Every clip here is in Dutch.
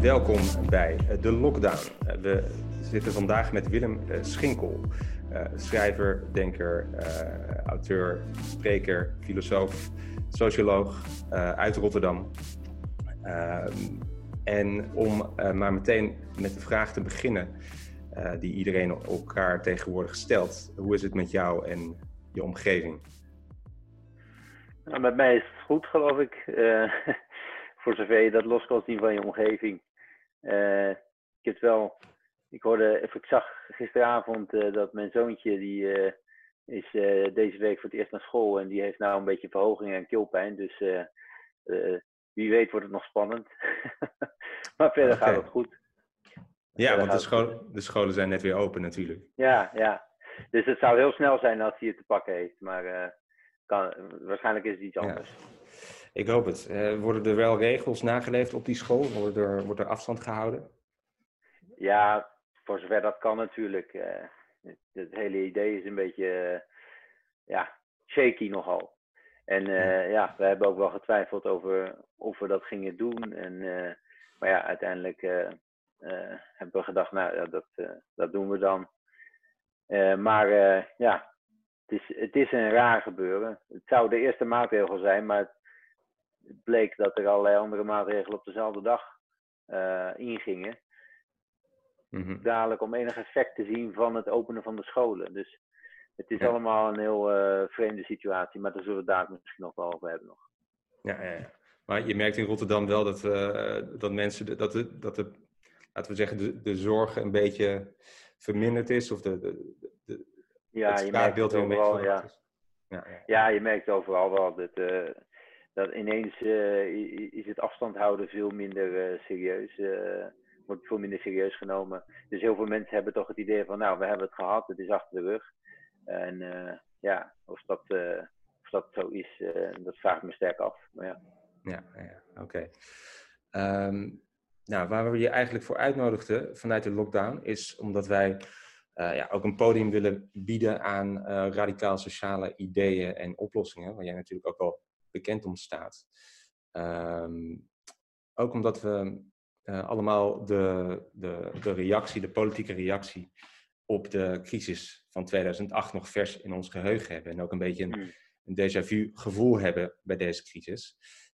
Welkom bij eh, de Lockdown. Eh, we zitten vandaag met Willem eh, Schinkel, schrijver, denker, auteur, spreker, filosoof, socioloog uit Rotterdam. Ehm, en om maar meteen met de vraag te beginnen die iedereen elkaar tegenwoordig stelt. Hoe is het met jou en je omgeving? Nou, met mij is het goed, geloof ik. voor zover je dat los kan zien van je omgeving. Uh, ik heb wel, ik hoorde, ik zag gisteravond dat mijn zoontje die is deze week voor het eerst naar school en die heeft nou een beetje verhoging en keelpijn. Dus wie weet wordt het nog spannend. maar verder gaat het goed. Ja, want de, school, de, scholen zijn net weer open natuurlijk. Ja, ja. Dus het zou heel snel zijn als hij het te pakken heeft. Maar kan, waarschijnlijk is het iets anders. Ik hoop het. Uh, worden er wel regels nageleefd op die school? Worden er, wordt er afstand gehouden? Ja, voor zover dat kan natuurlijk. Uh, het, hele idee is een beetje ja, shaky nogal. En ja, we hebben ook wel getwijfeld over of we dat gingen doen. En, maar ja, uiteindelijk hebben we gedacht, nou ja, dat, dat doen we dan. maar ja, het is, het is een raar gebeuren. Het zou de eerste maatregel zijn, maar het bleek dat er allerlei andere maatregelen op dezelfde dag ingingen. Mm Dadelijk om enig effect te zien van het openen van de scholen. Dus het is allemaal een heel uh, vreemde situatie, maar daar zullen we daar misschien nog wel over hebben. Nog. Ja, ja, ja. maar je merkt in Rotterdam wel dat, uh, dat mensen, dat de, dat de, laten we zeggen, de, de zorg een beetje verminderd is. Of de, de, de, ja, het je merkt het overal, ja. Ja, ja. je merkt overal wel dat dat ineens uh, is het afstand houden veel minder uh, serieus. Uh, wordt veel minder serieus genomen. Dus heel veel mensen hebben toch het idee van, nou, we hebben het gehad, het is achter de rug. En ja, of dat, of dat zo is, dat vraag ik me sterk af. Maar ja, ja, ja oké. Okay. Um, ehm, nou, waar we je eigenlijk voor uitnodigden vanuit de lockdown, is omdat wij ja, ook een podium willen bieden aan radicaal sociale ideeën en oplossingen, waar jij natuurlijk ook al bekend om staat. Ehm, ook omdat we uh, allemaal de, de, de reactie, de politieke reactie op de crisis van 2008 nog vers in ons geheugen hebben. En ook een beetje een, hmm. een déjà vu gevoel hebben bij deze crisis.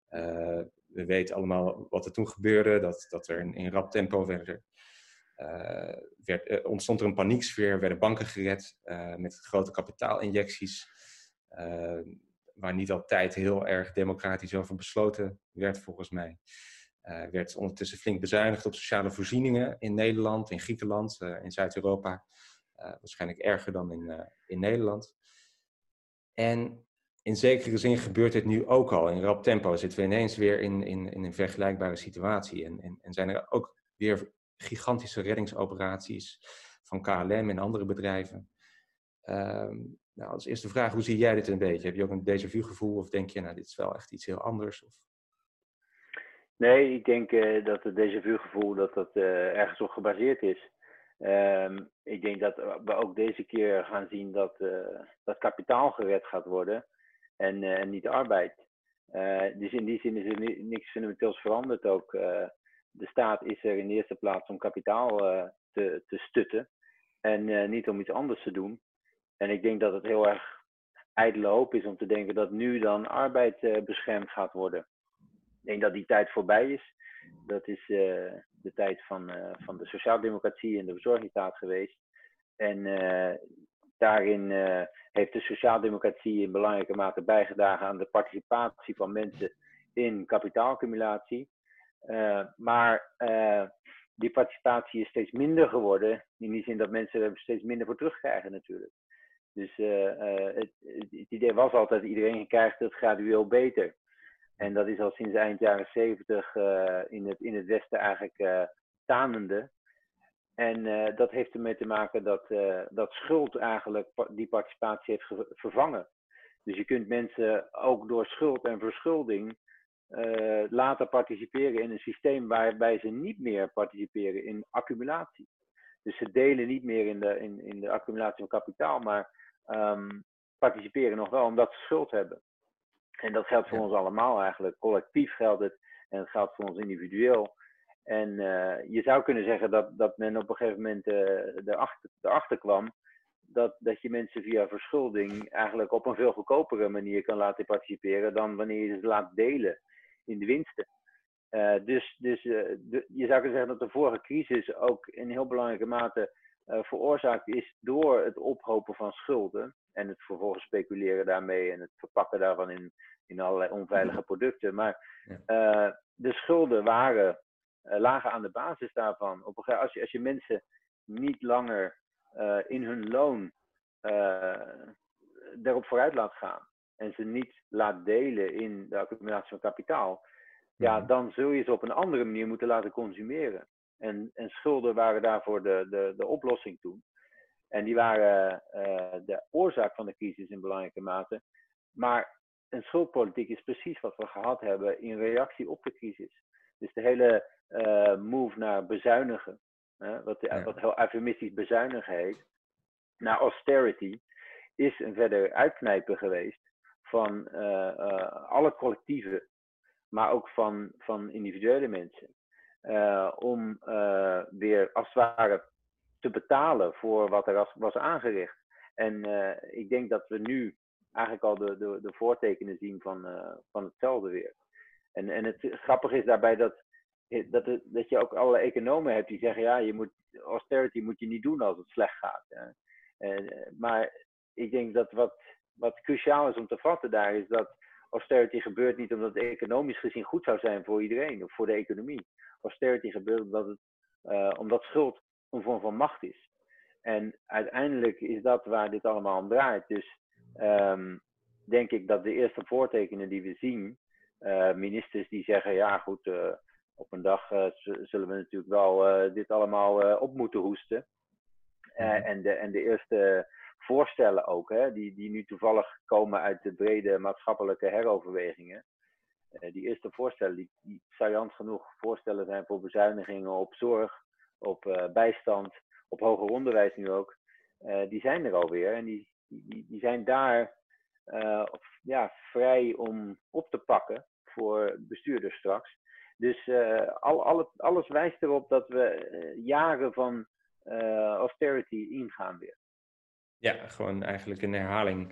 Uh, we weten allemaal wat er toen gebeurde, dat, dat er in, in rap tempo uh, werd, ontstond er een panieksfeer, werden banken gered met grote kapitaalinjecties waar niet altijd heel erg democratisch over besloten werd, volgens mij. Werd ondertussen flink bezuinigd op sociale voorzieningen in Nederland, in Griekenland, in Zuid-Europa. Waarschijnlijk erger dan in, in Nederland. En in zekere zin gebeurt dit nu ook al. In rap tempo zitten we ineens weer in, in, in een vergelijkbare situatie. En, en, en zijn er ook weer gigantische reddingsoperaties van KLM en andere bedrijven. Ehm, nou, als eerste vraag, hoe zie jij dit een beetje? Heb je ook een déjà vu gevoel of denk je, nou, dit is wel echt iets heel anders? Of? Nee, ik denk uh, dat het déjà vu gevoel dat dat uh, ergens op gebaseerd is. Um, ik denk dat we ook deze keer gaan zien dat, uh, dat kapitaal gered gaat worden en, en niet arbeid. dus in die zin is er niks fundamenteels veranderd ook. de staat is er in de eerste plaats om kapitaal te, te stutten en niet om iets anders te doen. En ik denk dat het heel erg ijdele hoop is om te denken dat nu dan arbeid uh, beschermd gaat worden. Ik denk dat die tijd voorbij is. Dat is uh, de tijd van, uh, van de sociaaldemocratie en de verzorgingsstaat geweest. En daarin heeft de sociaaldemocratie in belangrijke mate bijgedragen aan de participatie van mensen in kapitaalaccumulatie. maar die participatie is steeds minder geworden, in die zin dat mensen er steeds minder voor terugkrijgen natuurlijk. Dus het, het, idee was altijd, iedereen krijgt het gradueel beter. En dat is al sinds eind jaren zeventig in, het, in het Westen eigenlijk tanende. En dat heeft ermee te maken dat, dat schuld eigenlijk die participatie heeft vervangen. Dus je kunt mensen ook door schuld en verschulding laten participeren in een systeem waarbij ze niet meer participeren in accumulatie. Dus ze delen niet meer in de, in, in de accumulatie van kapitaal, maar ehm, participeren nog wel omdat ze schuld hebben. En dat geldt voor ons allemaal eigenlijk. Collectief geldt het en het geldt voor ons individueel. En uh, je zou kunnen zeggen dat, dat men op een gegeven moment uh, erachter, erachter kwam dat, dat je mensen via verschulding eigenlijk op een veel goedkopere manier kan laten participeren dan wanneer je ze laat delen in de winsten. Uh, dus dus de, je zou kunnen zeggen dat de vorige crisis ook in heel belangrijke mate veroorzaakt is door het ophopen van schulden en het vervolgens speculeren daarmee en het verpakken daarvan in, in allerlei onveilige producten. Maar de schulden waren lagen aan de basis daarvan. Op een, als, je, als je mensen niet langer uh, in hun loon uh, erop vooruit laat gaan en ze niet laat delen in de accumulatie van kapitaal, ja, mhm. dan zul je ze op een andere manier moeten laten consumeren. En, en schulden waren daarvoor de, de, de oplossing toen. En die waren de oorzaak van de crisis in belangrijke mate. Maar een schuldpolitiek is precies wat we gehad hebben in reactie op de crisis. Dus de hele uh, move naar bezuinigen, hè, wat, wat heel eufemistisch bezuinigen heet, naar austerity, is een verder uitknijpen geweest van uh, uh, alle collectieven, maar ook van, van individuele mensen. om weer als het ware te betalen voor wat er was aangericht. En ik denk dat we nu eigenlijk al de, de, de voortekenen zien van, van hetzelfde weer. En, en het grappige is daarbij dat dat, het, dat je ook alle economen hebt die zeggen, ja, je moet, austerity moet je niet doen als het slecht gaat. En, maar ik denk dat wat, wat cruciaal is om te vatten daar is dat austerity gebeurt niet omdat het economisch gezien goed zou zijn voor iedereen of voor de economie. Austerity gebeurt omdat, het, uh, omdat schuld een vorm van macht is. En uiteindelijk is dat waar dit allemaal om draait. Dus um, denk ik dat de eerste voortekenen die we zien, ministers die zeggen, ja goed, uh, op een dag uh, zullen we natuurlijk wel dit allemaal op moeten hoesten. Mhm. en, de, en de eerste voorstellen ook, hè, die, die nu toevallig komen uit de brede maatschappelijke heroverwegingen. die eerste voorstellen, die, die saillant genoeg voorstellen zijn voor bezuinigingen op zorg, op bijstand, op hoger onderwijs nu ook. die zijn er alweer en die, die, die zijn daar ja, vrij om op te pakken voor bestuurders straks. Dus uh, al, al alles wijst erop dat we uh, jaren van uh, austerity ingaan weer. Ja, gewoon eigenlijk een herhaling.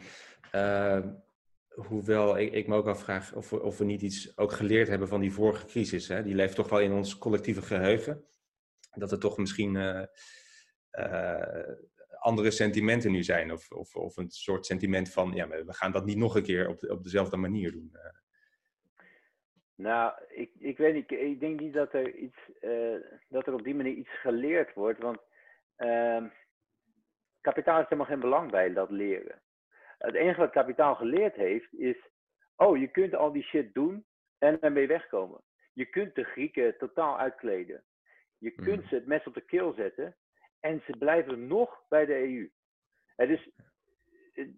hoewel ik, ik me ook afvraag of we, of we niet iets ook geleerd hebben van die vorige crisis. Hè? Die leeft toch wel in ons collectieve geheugen. Dat er toch misschien andere sentimenten nu zijn. Of, of, of een soort sentiment van, ja, we gaan dat niet nog een keer op, op dezelfde manier doen. Nou, ik, ik weet niet. Ik denk niet dat er, iets, uh, dat er op die manier iets geleerd wordt. Want uh, kapitaal is helemaal geen belang bij dat leren. Het enige wat kapitaal geleerd heeft is. Oh, je kunt al die shit doen en ermee wegkomen. Je kunt de Grieken totaal uitkleden. Je hmm. kunt ze het mes op de keel zetten en ze blijven nog bij de EU. Is,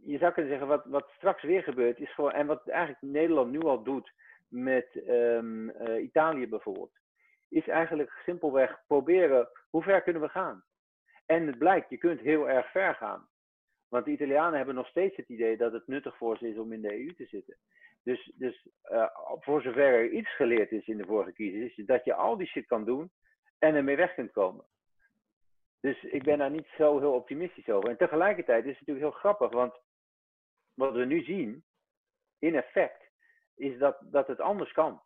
je zou kunnen zeggen, wat, wat straks weer gebeurt, is gewoon, en wat eigenlijk Nederland nu al doet, met um, uh, Italië bijvoorbeeld, is eigenlijk simpelweg proberen hoe ver kunnen we gaan. En het blijkt, je kunt heel erg ver gaan. Want de Italianen hebben nog steeds het idee dat het nuttig voor ze is om in de EU te zitten. Dus, dus uh, voor zover er iets geleerd is in de vorige crisis, is dat je al die shit kan doen en ermee weg kunt komen. Dus ik ben daar niet zo heel optimistisch over. En tegelijkertijd is het natuurlijk heel grappig, want wat we nu zien, in effect, is dat, dat het anders kan.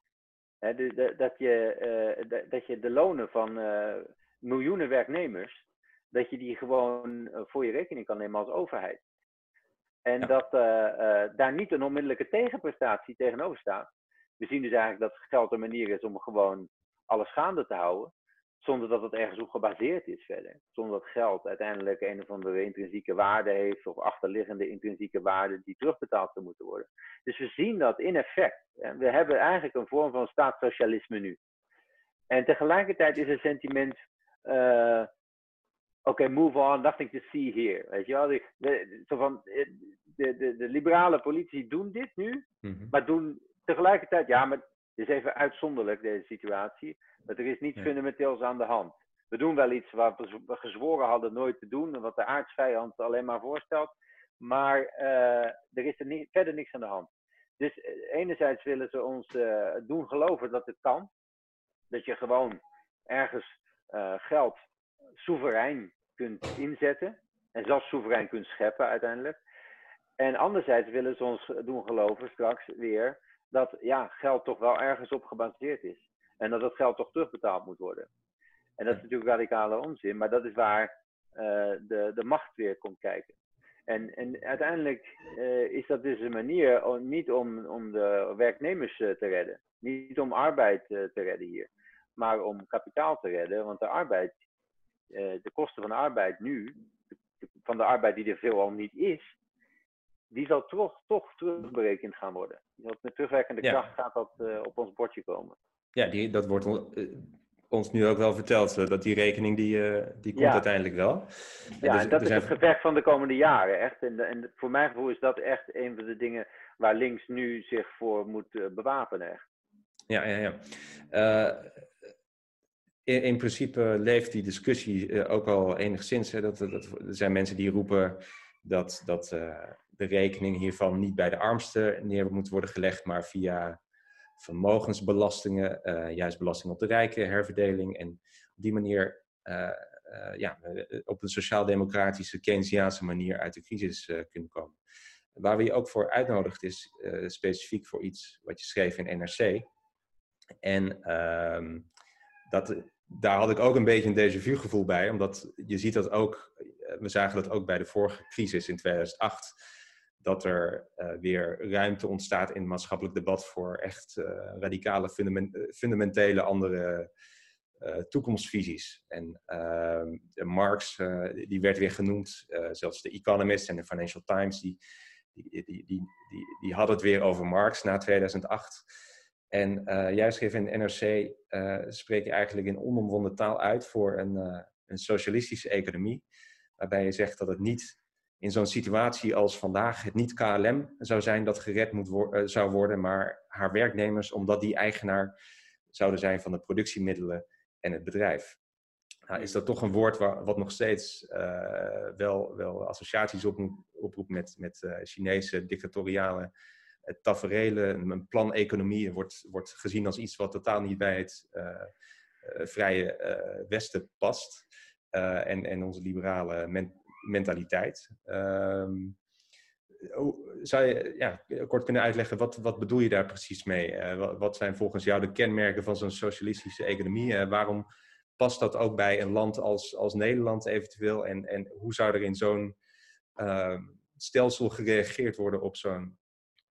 de, dat, je, uh, dat je de lonen van uh, miljoenen werknemers, dat je die gewoon uh, voor je rekening kan nemen als overheid. En ja. dat daar niet een onmiddellijke tegenprestatie tegenover staat. We zien dus eigenlijk dat geld een manier is om gewoon alles gaande te houden zonder dat het ergens op gebaseerd is verder. Zonder dat geld uiteindelijk een of andere intrinsieke waarde heeft of achterliggende intrinsieke waarde die terugbetaald zou moeten worden. Dus we zien dat in effect. We hebben eigenlijk een vorm van staatssocialisme nu. En tegelijkertijd is het sentiment, uh, oké, okay, move on, nothing to see here. Weet je wel, de, de, zo van, eh, de, de, de liberale politici doen dit nu, mm -hmm. maar doen tegelijkertijd, ja, maar het is even uitzonderlijk deze situatie. Dat er is niets fundamenteels aan de hand. we doen wel iets wat we gezworen hadden nooit te doen, en wat de aardsvijand alleen maar voorstelt, maar uh, er is er niet, verder niks aan de hand. Dus enerzijds willen ze ons doen geloven dat het kan, dat je gewoon ergens geld soeverein kunt inzetten en zelfs soeverein kunt scheppen uiteindelijk. En anderzijds willen ze ons doen geloven straks weer dat ja, geld toch wel ergens op gebaseerd is. En dat dat geld toch terugbetaald moet worden. En dat is natuurlijk radicale onzin, maar dat is waar uh, de, de macht weer komt kijken. En, en uiteindelijk uh, is dat dus een manier niet om, om de werknemers uh, te redden. Niet om arbeid te redden hier, maar om kapitaal te redden. Want de arbeid, de kosten van de arbeid nu, van de arbeid die er veelal niet is, die zal toch, toch terugberekend gaan worden. Met terugwerkende kracht gaat dat uh, op ons bordje komen. Ja, die, dat wordt uh, ons nu ook wel verteld, uh, dat die rekening die, die komt uiteindelijk wel. Ja, dus, en dat is het gevecht van de komende jaren, echt. En, en voor mijn gevoel is dat echt een van de dingen waar links nu zich voor moet bewapenen, echt. Ja, ja, ja. In, in, principe leeft die discussie ook al enigszins. Hè, dat, dat, er zijn mensen die roepen dat, dat de rekening hiervan niet bij de armsten neer moet worden gelegd, maar via vermogensbelastingen, uh, juist belasting op de rijken, herverdeling. En op die manier uh, uh, ja, op een sociaal-democratische, Keynesiaanse manier uit de crisis kunnen komen. Waar we je ook voor uitnodigt is specifiek voor iets wat je schreef in NRC. En ehm, dat, daar had ik ook een beetje een déjà vu gevoel bij, omdat je ziet dat ook, we zagen dat ook bij de vorige crisis in 2008 dat er uh, weer ruimte ontstaat in het maatschappelijk debat voor echt uh, radicale, fundament fundamentele andere toekomstvisies. En ehm, Marx, die werd weer genoemd, zelfs de Economist en de Financial Times, die, die, die, die, die, hadden het weer over Marx na 2008. En jij schreef in de NRC, spreek je eigenlijk in onomwonden taal uit voor een, een socialistische economie, waarbij je zegt dat het niet in zo'n situatie als vandaag het niet KLM zou zijn dat gered moet uh, zou worden, maar haar werknemers, omdat die eigenaar zouden zijn van de productiemiddelen en het bedrijf. Nou, is dat toch een woord waar, wat nog steeds uh, wel, wel associaties op, oproept met, met uh, Chinese dictatoriale taferelen. Een plan-economie wordt, wordt gezien als iets wat totaal niet bij het vrije Westen past. en, en onze liberale men mentaliteit. Um, zou je ja, kort kunnen uitleggen, wat, wat bedoel je daar precies mee? Uh, wat, zijn volgens jou de kenmerken van zo'n socialistische economie? Uh, waarom past dat ook bij een land als, als Nederland eventueel? En, en hoe zou er in zo'n uh, stelsel gereageerd worden op zo'n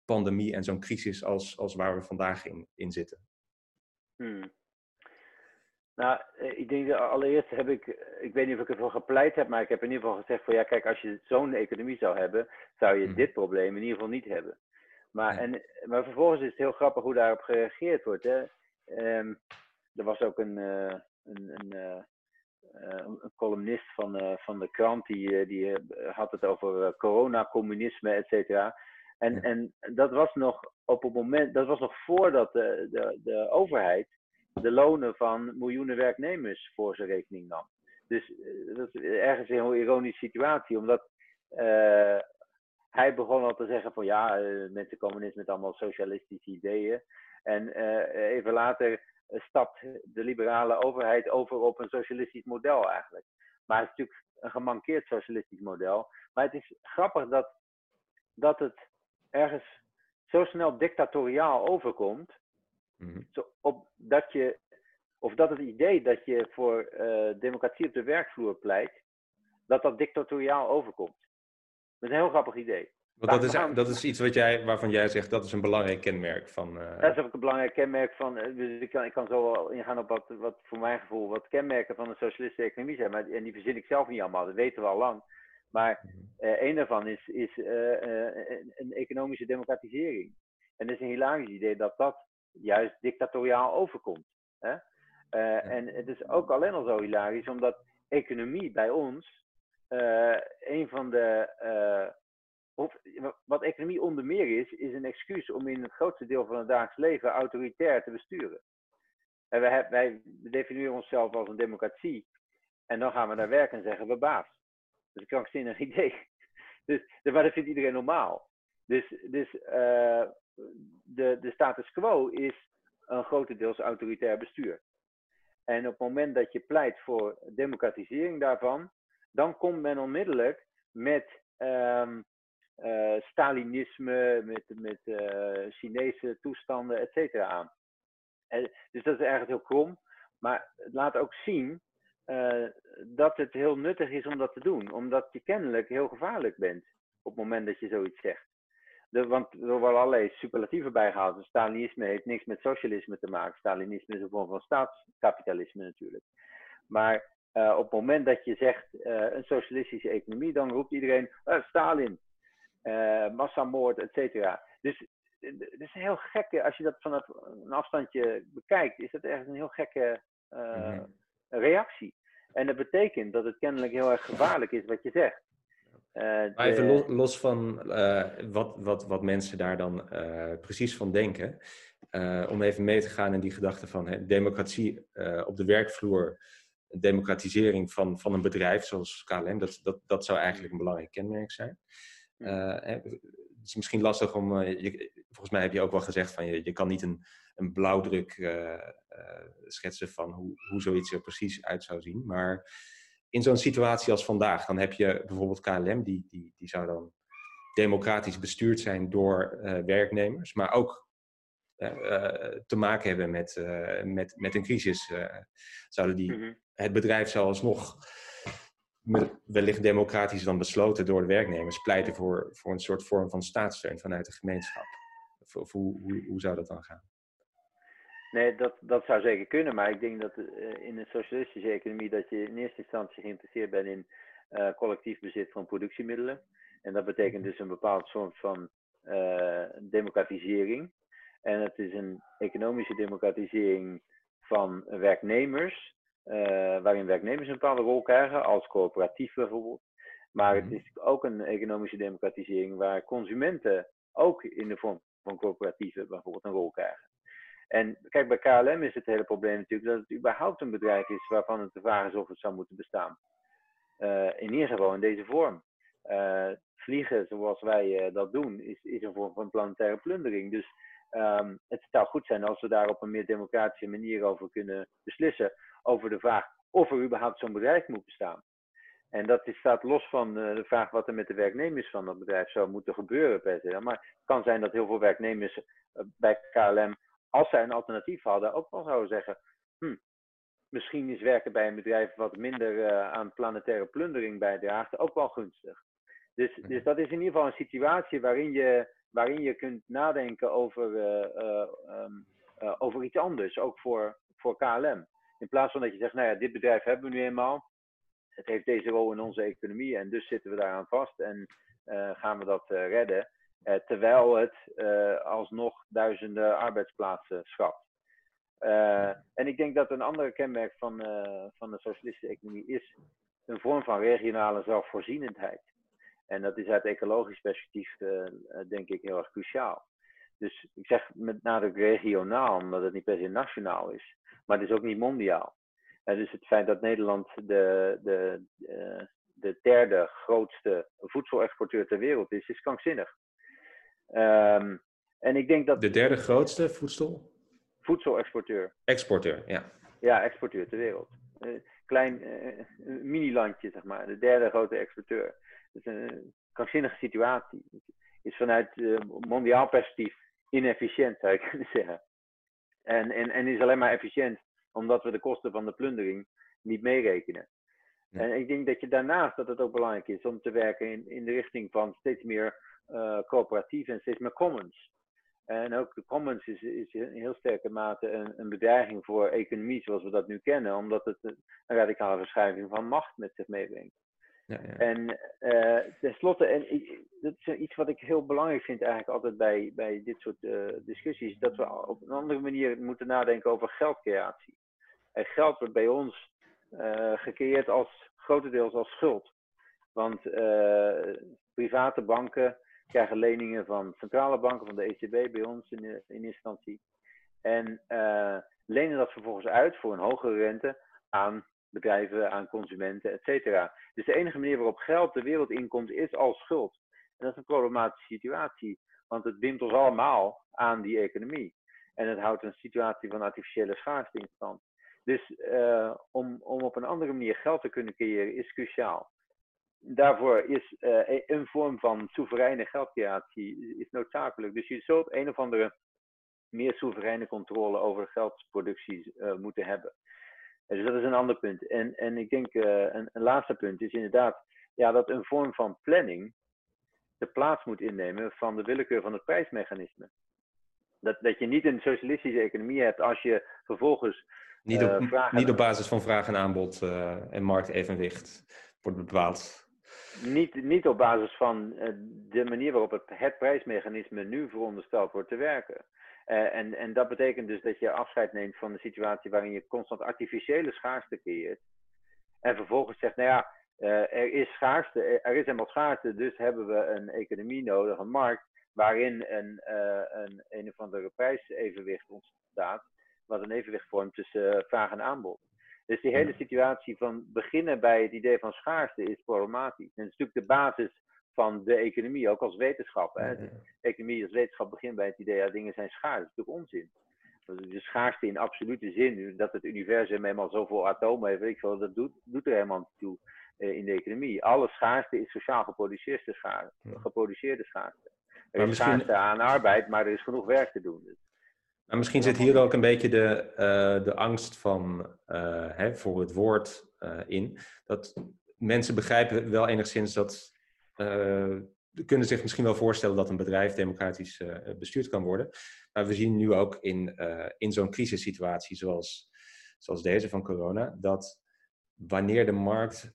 pandemie en zo'n crisis als, als waar we vandaag in, in zitten? Hmm. Nou, eh, ik denk dat allereerst heb ik, eh, ik weet niet of ik ervoor gepleit heb, maar ik heb in ieder geval gezegd van ja, kijk, als je zo'n economie zou hebben, zou je hmm. dit probleem in ieder geval niet hebben. Maar, en, maar vervolgens is het heel grappig hoe daarop gereageerd wordt. Hè? Um, er was ook een, uh, een, een, uh, een, columnist van, van de krant die, die had het over corona-communisme, et cetera. En, en dat was nog op het moment, dat was nog voordat de, de, de overheid de lonen van miljoenen werknemers voor zijn rekening nam. Dus uh, dat is ergens een heel ironische situatie, omdat uh, hij begon al te zeggen van ja, uh, mensen komen eens met allemaal socialistische ideeën. En even later stapt de liberale overheid over op een socialistisch model eigenlijk. Maar het is natuurlijk een gemankeerd socialistisch model. Maar het is grappig dat, dat het ergens zo snel dictatoriaal overkomt Mhm. Zo op, dat je, of dat het idee dat je voor uh, democratie op de werkvloer pleit, dat dat dictatoriaal overkomt. Dat is een heel grappig idee. Want dat is, dat is iets wat jij, waarvan jij zegt dat is een belangrijk kenmerk van. Uh... Dat is ook een belangrijk kenmerk van. Uh, dus ik kan, ik kan zo wel ingaan op wat, wat voor mijn gevoel wat kenmerken van een socialistische economie zijn. Maar, en die verzin ik zelf niet allemaal, dat weten we al lang. Maar uh, een daarvan is, is een, een economische democratisering. En het is een hilarisch idee dat dat juist dictatoriaal overkomt. Hè? Uh, en het is ook alleen al zo hilarisch, omdat economie bij ons uh, een van de. Uh, of, wat economie onder meer is, is een excuus om in het grootste deel van het dagelijks leven autoritair te besturen. En wij, wij definiëren onszelf als een democratie, En dan gaan we naar werk en zeggen we baas. Dat is een krankzinnig idee. Dus, maar dat vindt iedereen normaal. Dus, dus uh, de, de status quo is een grotendeels autoritair bestuur. En op het moment dat je pleit voor democratisering daarvan, dan komt men onmiddellijk met um, uh, Stalinisme, met, met uh, Chinese toestanden, et cetera aan. En, dus dat is eigenlijk heel krom. Maar het laat ook zien uh, dat het heel nuttig is om dat te doen. Omdat je kennelijk heel gevaarlijk bent op het moment dat je zoiets zegt. De, want er worden allerlei superlatieven bijgehaald. Dus Stalinisme heeft niks met socialisme te maken. Stalinisme is een vorm van staatskapitalisme natuurlijk. Maar uh, op het moment dat je zegt uh, een socialistische economie, dan roept iedereen uh, Stalin, massamoord, et cetera. Dus het is een heel gekke, als je dat vanaf een afstandje bekijkt, is dat echt een heel gekke mm reactie. En dat betekent dat het kennelijk heel erg gevaarlijk is wat je zegt. Uh, maar even los, los van uh, wat, wat, wat mensen daar dan uh, precies van denken. om even mee te gaan in die gedachte van hè, democratie op de werkvloer, democratisering van, van een bedrijf zoals KLM, dat, dat, dat zou eigenlijk een belangrijk kenmerk zijn. het is misschien lastig om, je, volgens mij heb je ook wel gezegd van je, je kan niet een, een blauwdruk schetsen van hoe, hoe zoiets er precies uit zou zien. Maar in zo'n situatie als vandaag, dan heb je bijvoorbeeld KLM, die, die, die zou dan democratisch bestuurd zijn door uh, werknemers, maar ook uh, te maken hebben met, uh, met, met een crisis. zouden die, mm -hmm. Het bedrijf zou alsnog wellicht democratisch dan besloten door de werknemers pleiten voor, voor een soort vorm van staatssteun vanuit de gemeenschap. Of, of hoe, hoe, hoe zou dat dan gaan? Nee, dat, dat zou zeker kunnen, maar ik denk dat uh, in een socialistische economie dat je in eerste instantie geïnteresseerd bent in uh, collectief bezit van productiemiddelen. En dat betekent dus een bepaald soort van uh, democratisering. En het is een economische democratisering van werknemers, waarin werknemers een bepaalde rol krijgen, als coöperatief bijvoorbeeld. Maar het mhm. is ook een economische democratisering waar consumenten ook in de vorm van coöperatieven bijvoorbeeld een rol krijgen. En kijk, bij KLM is het hele probleem natuurlijk dat het überhaupt een bedrijf is waarvan het de vraag is of het zou moeten bestaan. Uh, in ieder geval in deze vorm. Uh, vliegen zoals wij uh, dat doen, is, is een vorm van planetaire plundering. Dus um, het zou goed zijn als we daar op een meer democratische manier over kunnen beslissen. Over de vraag of er überhaupt zo'n bedrijf moet bestaan. En dat is, staat los van de vraag wat er met de werknemers van dat bedrijf zou moeten gebeuren per se. Maar het kan zijn dat heel veel werknemers bij KLM als zij een alternatief hadden, ook wel zouden zeggen: hm, misschien is werken bij een bedrijf wat minder uh, aan planetaire plundering bijdraagt ook wel gunstig. Dus, mhm. dus dat is in ieder geval een situatie waarin je, waarin je kunt nadenken over, uh, uh, um, over iets anders, ook voor, voor KLM. In plaats van dat je zegt: nou ja, dit bedrijf hebben we nu eenmaal. Het heeft deze rol in onze economie en dus zitten we daaraan vast en gaan we dat redden. Eh, terwijl het uh, alsnog duizenden arbeidsplaatsen schapt. Uh, en ik denk dat een andere kenmerk van, van de socialistische economie is een vorm van regionale zelfvoorzienendheid. En dat is uit ecologisch perspectief, denk ik, heel erg cruciaal. Dus ik zeg met nadruk regionaal, omdat het niet per se nationaal is. Maar het is ook niet mondiaal. En dus het feit dat Nederland de, de, de derde grootste voedselexporteur ter wereld is, is krankzinnig. Um, en ik denk dat... De derde grootste voedsel? Voedselexporteur. Exporteur, ja. Ja, exporteur ter wereld. Uh, klein uh, mini-landje, zeg maar. De derde grote exporteur. Dat is een krankzinnige situatie. Is vanuit uh, mondiaal perspectief inefficiënt, zou je kunnen zeggen. En, en, en is alleen maar efficiënt omdat we de kosten van de plundering niet meerekenen. En ik denk dat je daarnaast dat het ook belangrijk is om te werken in, in de richting van steeds meer coöperatief en steeds meer commons. En ook de commons is, is in heel sterke mate een, een, bedreiging voor economie zoals we dat nu kennen, omdat het een radicale verschuiving van macht met zich meebrengt. Ja, ja. En uh, tenslotte, en dat is iets wat ik heel belangrijk vind eigenlijk altijd bij, bij dit soort uh, discussies, dat we op een andere manier moeten nadenken over geldcreatie. En geld wordt bij ons uh, gecreëerd als grotendeels als schuld. Want private banken krijgen leningen van centrale banken, van de ECB bij ons in, in instantie. En uh, lenen dat vervolgens uit voor een hogere rente aan bedrijven, aan consumenten, et cetera. Dus de enige manier waarop geld de wereld inkomt is als schuld. En dat is een problematische situatie, want het bindt ons allemaal aan die economie. En het houdt een situatie van artificiële schaarste in stand. Dus uh, om, om op een andere manier geld te kunnen creëren is cruciaal. Daarvoor is uh, een vorm van soevereine geldcreatie is noodzakelijk. Dus je zult een of andere meer soevereine controle over geldproductie uh, moeten hebben. Dus dat is een ander punt. En, en ik denk een, een laatste punt is inderdaad ja, dat een vorm van planning de plaats moet innemen van de willekeur van het prijsmechanisme. Dat, dat je niet een socialistische economie hebt als je vervolgens. Niet op, niet op basis van vraag en aanbod en marktevenwicht wordt bepaald. Niet, niet op basis van uh, de manier waarop het, het prijsmechanisme nu verondersteld wordt te werken. en, en dat betekent dus dat je afscheid neemt van de situatie waarin je constant artificiële schaarste creëert. En vervolgens zegt, nou ja, er is schaarste, er is helemaal schaarste, dus hebben we een economie nodig, een markt, waarin een, een, een of andere prijsevenwicht ontstaat, wat een evenwicht vormt tussen vraag en aanbod. Dus die hele situatie van beginnen bij het idee van schaarste is problematisch. En het is natuurlijk de basis van de economie, ook als wetenschap. Hè. De economie als wetenschap begint bij het idee dat dingen zijn schaars. Dat is natuurlijk onzin. De schaarste in absolute zin, dat het universum helemaal zoveel atomen heeft, ik veel, dat doet, doet er helemaal niet toe uh, in de economie. Alle schaarste is sociaal geproduceerde schaarste. Geproduceerde schaarste. Er is misschien... aan arbeid, maar er is genoeg werk te doen. Dus. Maar misschien zit hier ook een beetje de, uh, de angst van, uh, hè, voor het woord uh, in. Dat mensen begrijpen wel enigszins dat. kunnen zich misschien wel voorstellen dat een bedrijf democratisch bestuurd kan worden. Maar we zien nu ook in, in zo'n crisissituatie zoals, zoals deze van corona, dat wanneer de markt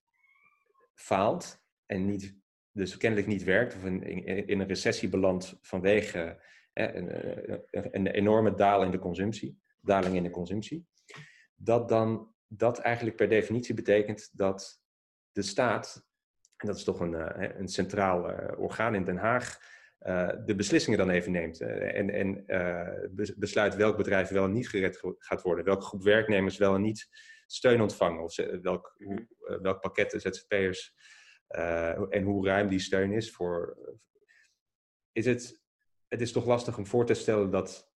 faalt en niet dus kennelijk niet werkt of in, in een recessie belandt vanwege een, een, enorme daling in de consumptie, daling in de consumptie, dat dan dat eigenlijk per definitie betekent dat de staat, en dat is toch een, een centraal eh, orgaan in Den Haag, de beslissingen dan even neemt en, en besluit welk bedrijf wel en niet gered gaat worden, welke groep werknemers wel en niet steun ontvangen, of welk, welk pakket de ZZP'ers en hoe ruim die steun is voor. Is het, het is toch lastig om voor te stellen dat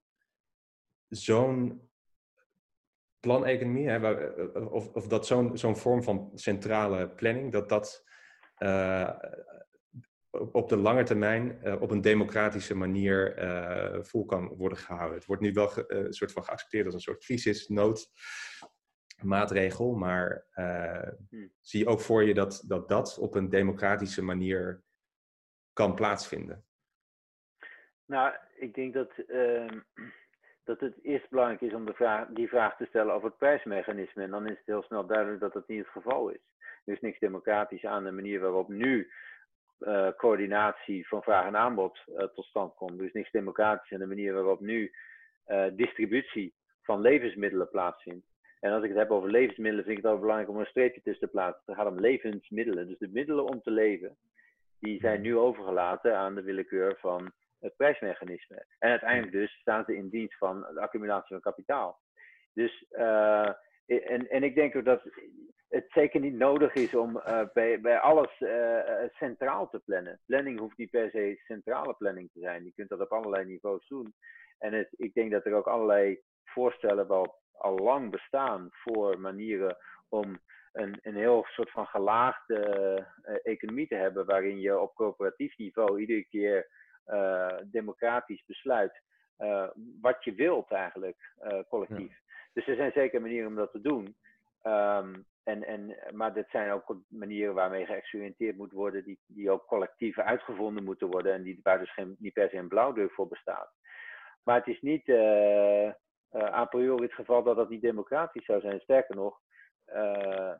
zo'n planeconomie, hè, of, of dat zo'n zo'n vorm van centrale planning, dat dat uh, op de lange termijn uh, op een democratische manier vol kan worden gehouden. Het wordt nu wel een soort van geaccepteerd als een soort crisisnood maatregel, maar zie je ook voor je dat, dat dat op een democratische manier kan plaatsvinden? Nou, ik denk dat, uh, dat het eerst belangrijk is om de vraag, die vraag te stellen over het prijsmechanisme. En dan is het heel snel duidelijk dat dat niet het geval is. Er is niks democratisch aan de manier waarop nu uh, coördinatie van vraag en aanbod uh, tot stand komt. Er is niks democratisch aan de manier waarop nu distributie van levensmiddelen plaatsvindt. En als ik het heb over levensmiddelen, vind ik het ook belangrijk om een streepje tussen te plaatsen. Het gaat om levensmiddelen. Dus de middelen om te leven, die zijn mhm. nu overgelaten aan de willekeur van het prijsmechanisme. En uiteindelijk dus staan ze in dienst van de accumulatie van kapitaal. Dus, uh, en, en ik denk ook dat het zeker niet nodig is om uh, bij, bij alles uh, centraal te plannen. Planning hoeft niet per se centrale planning te zijn. Je kunt dat op allerlei niveaus doen. En het, ik denk dat er ook allerlei voorstellen wel al lang bestaan voor manieren om een, een heel soort van gelaagde economie te hebben, waarin je op corporatief niveau iedere keer democratisch besluit uh, wat je wilt eigenlijk collectief. Dus er zijn zeker manieren om dat te doen. Um, en, en, maar dit zijn ook manieren waarmee geëxperimenteerd moet worden, die, die ook collectief uitgevonden moeten worden en die, waar dus geen, niet per se een blauwdruk voor bestaat. Maar het is niet, uh, a priori het geval dat dat niet democratisch zou zijn. Sterker nog, uh,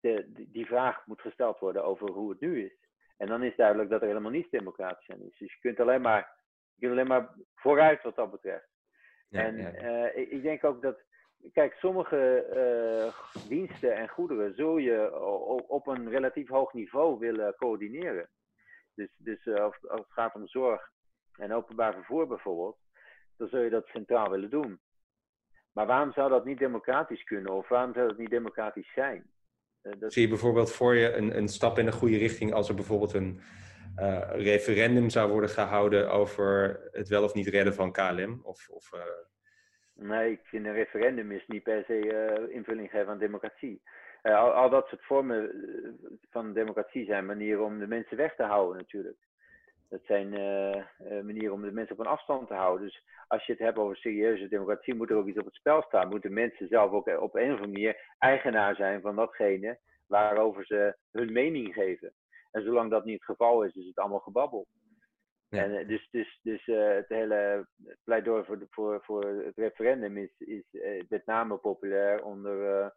de, die vraag moet gesteld worden over hoe het nu is. En dan is duidelijk dat er helemaal niets democratisch aan is. Dus je kunt alleen maar, je kunt alleen maar vooruit wat dat betreft. Ja, en ja. Uh, ik, ik, denk ook dat, kijk, sommige diensten en goederen zul je op een relatief hoog niveau willen coördineren. Dus, dus als, als het gaat om zorg en openbaar vervoer bijvoorbeeld, dan zul je dat centraal willen doen. Maar waarom zou dat niet democratisch kunnen? Of waarom zou dat niet democratisch zijn? Dat... Zie je bijvoorbeeld voor je een, een stap in de goede richting als er bijvoorbeeld een referendum zou worden gehouden over het wel of niet redden van KLM? Of, of Nee, ik vind een referendum is niet per se uh, invulling geven aan democratie. Al, al, dat soort vormen eh, van democratie zijn manieren om de mensen weg te houden natuurlijk. Dat zijn manieren om de mensen op een afstand te houden. Dus als je het hebt over serieuze democratie, moet er ook iets op het spel staan. Moeten mensen zelf ook op een of andere manier eigenaar zijn van datgene waarover ze hun mening geven. En zolang dat niet het geval is, is het allemaal gebabbel. En, eh, dus dus, dus uh, het hele pleidooi voor, de, voor, voor het referendum is, is uh, met name populair onder, uh,